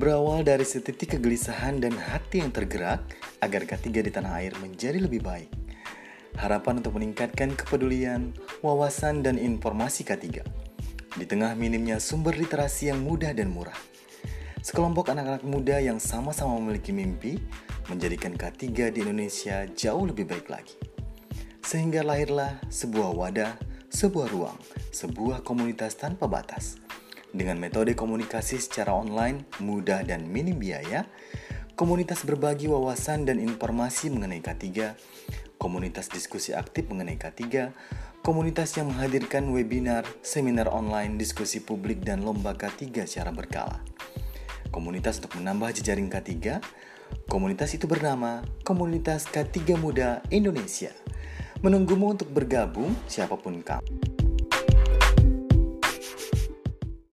Berawal dari setitik kegelisahan dan hati yang tergerak agar K3 di tanah air menjadi lebih baik. Harapan untuk meningkatkan kepedulian, wawasan, dan informasi K3. Di tengah minimnya sumber literasi yang mudah dan murah. Sekelompok anak-anak muda yang sama-sama memiliki mimpi menjadikan K3 di Indonesia jauh lebih baik lagi. Sehingga lahirlah sebuah wadah, sebuah ruang, sebuah komunitas tanpa batas – dengan metode komunikasi secara online, mudah dan minim biaya, komunitas berbagi wawasan dan informasi mengenai K3, komunitas diskusi aktif mengenai K3, komunitas yang menghadirkan webinar, seminar online, diskusi publik, dan lomba K3 secara berkala. Komunitas untuk menambah jejaring K3, komunitas itu bernama Komunitas K3 Muda Indonesia. Menunggumu untuk bergabung siapa pun kamu.